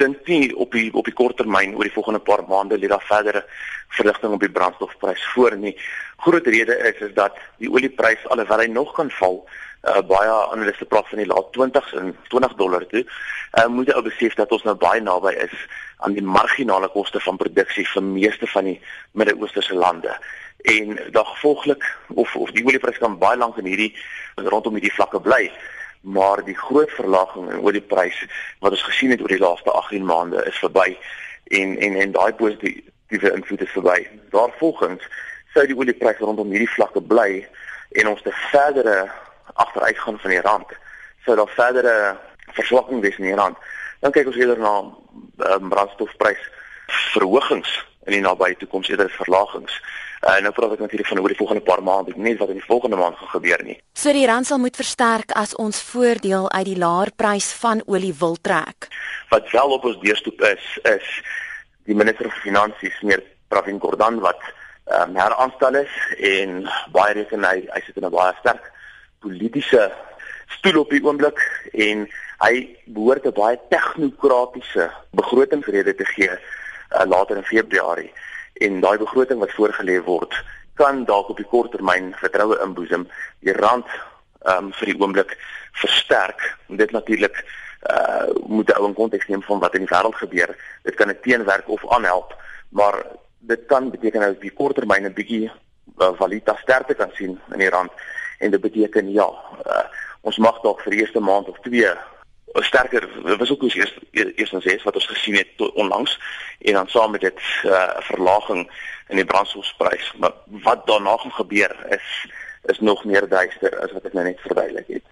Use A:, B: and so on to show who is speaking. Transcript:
A: dink nie op die op die kort termyn oor die volgende paar maande lê daar verdere verligting op die brandstofprys voor nie. Groot rede is is dat die olieprys alhoewel hy nog kan val, uh, baie analiste praat van die laat 20s en 20 dollar toe. Uh, moet jy ou besef dat ons nou baie naby is aan die marginale koste van produksie vir meeste van die Midde-Oosterse lande. En dan gevolglik of of die olieprys kan baie lank in hierdie rondom hierdie vlakke bly maar die groot verlaging in olieprys wat ons gesien het oor die laaste 18 maande is verby en en en daai positiewe invloed is verby. Daarvolgens sou die olieprys rondom hierdie vlakke bly en ons te verdere agteruitgaan van die rand sou daar verdere verswakking wees in die rand. Dan kyk ons eerder na um, brandstofprys verhogings in die nabye toekoms eerder verlagings. Uh, nou praat ek natuurlik van oor die volgende paar maande, nie wat in die volgende maand gaan gebeur nie.
B: So die rand sal moet versterk as ons voordeel uit die laer prys van olie wil trek.
A: Wat wel op ons deurstoep is, is die minister van finansies, meneer Pravin Gordhan wat um, heraanstel is en baie reken hy hy sit in 'n baie sterk politieke stoel op die oomblik en hy behoort 'n baie tegnokratiese begrotingsrede te gee uh, later in Februarie en daai begroting wat voorgelê word kan dalk op die kort termyn vertroue inboesem die rand um, vir die oomblik versterk. En dit natuurlik uh, moet ou in konteks neem van wat in die wêreld gebeur. Dit kan 'n teenwerk of aanhelp maar dit kan beteken dat die kort termyn 'n bietjie uh, valuta sterkte kan sien in die rand. En dit beteken ja uh, ons mag dalk vir die eerste maand of twee sterker was ook ons eers eerstens sê wat ons gesien het tot onlangs. En dan saam met dit uh, verlaging in die brandstofprys. Maar wat daarna gaan gebeur is is nog meer duister as wat ek nou net verduidelik het